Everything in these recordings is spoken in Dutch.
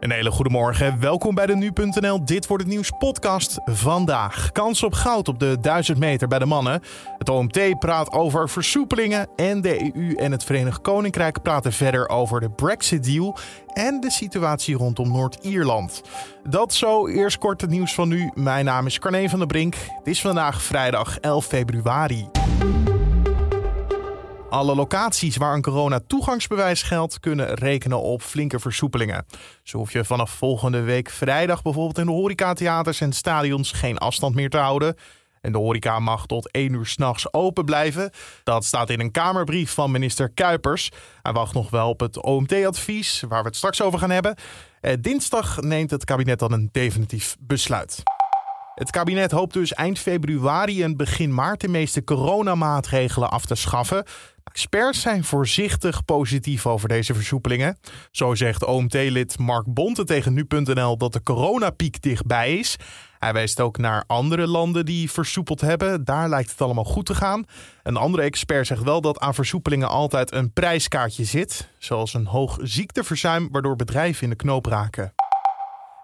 Een hele goede morgen. Welkom bij de Nu.nl Dit wordt het nieuws podcast. Vandaag kans op goud op de 1000 meter bij de mannen. Het OMT praat over versoepelingen en de EU en het Verenigd Koninkrijk praten verder over de Brexit deal en de situatie rondom Noord-Ierland. Dat zo eerst kort het nieuws van nu. Mijn naam is Carne van der Brink. Het is vandaag vrijdag 11 februari. Alle locaties waar een corona-toegangsbewijs geldt, kunnen rekenen op flinke versoepelingen. Zo hoef je vanaf volgende week vrijdag bijvoorbeeld in de horecatheaters en stadions geen afstand meer te houden. En de horeca mag tot 1 uur s'nachts open blijven. Dat staat in een Kamerbrief van minister Kuipers. Hij wacht nog wel op het OMT-advies, waar we het straks over gaan hebben. Eh, dinsdag neemt het kabinet dan een definitief besluit. Het kabinet hoopt dus eind februari en begin maart de meeste coronamaatregelen af te schaffen. Experts zijn voorzichtig positief over deze versoepelingen. Zo zegt OMT-lid Mark Bonte tegen nu.nl dat de coronapiek dichtbij is. Hij wijst ook naar andere landen die versoepeld hebben. Daar lijkt het allemaal goed te gaan. Een andere expert zegt wel dat aan versoepelingen altijd een prijskaartje zit, zoals een hoog ziekteverzuim waardoor bedrijven in de knoop raken.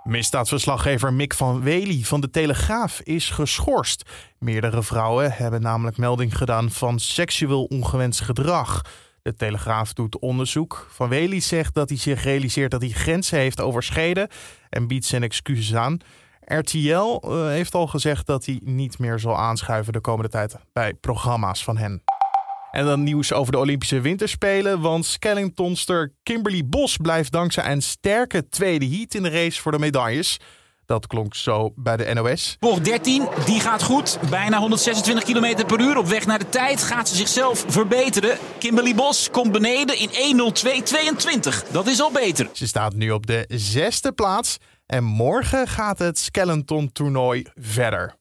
Misdaadverslaggever Mick van Wely van de Telegraaf is geschorst. Meerdere vrouwen hebben namelijk melding gedaan van seksueel ongewenst gedrag. De Telegraaf doet onderzoek. Van Wely zegt dat hij zich realiseert dat hij grenzen heeft overschreden en biedt zijn excuses aan. RTL eh, heeft al gezegd dat hij niet meer zal aanschuiven de komende tijd bij programma's van hen. En dan nieuws over de Olympische Winterspelen. Want Skellingtonster Kimberly Bos blijft dankzij een sterke tweede heat in de race voor de medailles. Dat klonk zo bij de NOS. Bocht 13, die gaat goed. Bijna 126 km per uur op weg naar de tijd. Gaat ze zichzelf verbeteren. Kimberly Bos komt beneden in 1.02.22. Dat is al beter. Ze staat nu op de zesde plaats. En morgen gaat het Skeleton toernooi verder.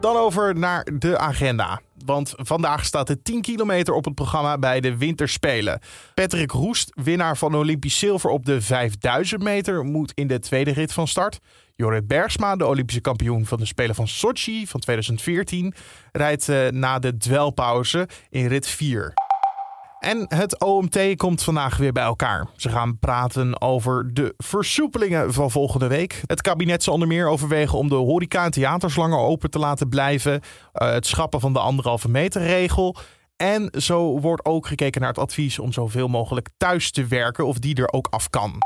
Dan over naar de agenda. Want vandaag staat de 10 kilometer op het programma bij de Winterspelen. Patrick Roest, winnaar van Olympisch zilver op de 5000 meter, moet in de tweede rit van start. Jorrit Bergsma, de Olympische kampioen van de Spelen van Sochi van 2014, rijdt uh, na de dwelpauze in rit 4. En het OMT komt vandaag weer bij elkaar. Ze gaan praten over de versoepelingen van volgende week. Het kabinet zal onder meer overwegen om de horeca en theaters langer open te laten blijven. Uh, het schrappen van de anderhalve meter regel. En zo wordt ook gekeken naar het advies om zoveel mogelijk thuis te werken of die er ook af kan.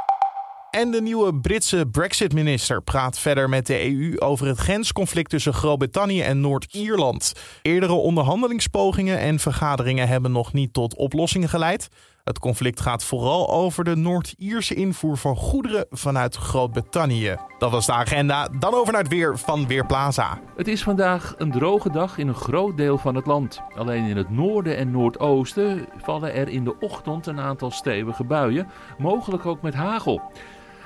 En de nieuwe Britse Brexit-minister praat verder met de EU over het grensconflict tussen Groot-Brittannië en Noord-Ierland. Eerdere onderhandelingspogingen en vergaderingen hebben nog niet tot oplossingen geleid. Het conflict gaat vooral over de Noord-Ierse invoer van goederen vanuit Groot-Brittannië. Dat was de agenda. Dan over naar het weer van Weerplaza. Het is vandaag een droge dag in een groot deel van het land. Alleen in het noorden en noordoosten vallen er in de ochtend een aantal stevige buien, mogelijk ook met hagel.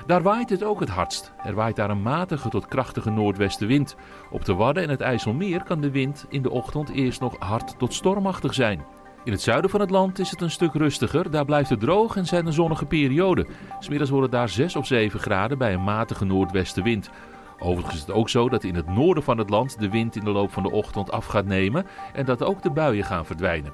Daar waait het ook het hardst. Er waait daar een matige tot krachtige noordwestenwind. Op de Wadden en het IJsselmeer kan de wind in de ochtend eerst nog hard tot stormachtig zijn. In het zuiden van het land is het een stuk rustiger. Daar blijft het droog en zijn er zonnige perioden. Smiddags worden daar 6 of 7 graden bij een matige noordwestenwind. Overigens is het ook zo dat in het noorden van het land de wind in de loop van de ochtend af gaat nemen en dat ook de buien gaan verdwijnen.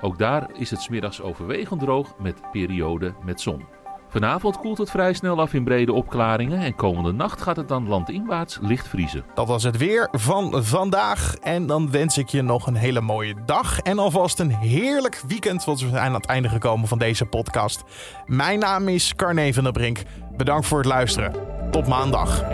Ook daar is het smiddags overwegend droog met perioden met zon. Vanavond koelt het vrij snel af in brede opklaringen en komende nacht gaat het dan landinwaarts licht vriezen. Dat was het weer van vandaag en dan wens ik je nog een hele mooie dag en alvast een heerlijk weekend, want we zijn aan het einde gekomen van deze podcast. Mijn naam is Carne van der Brink. Bedankt voor het luisteren. Tot maandag.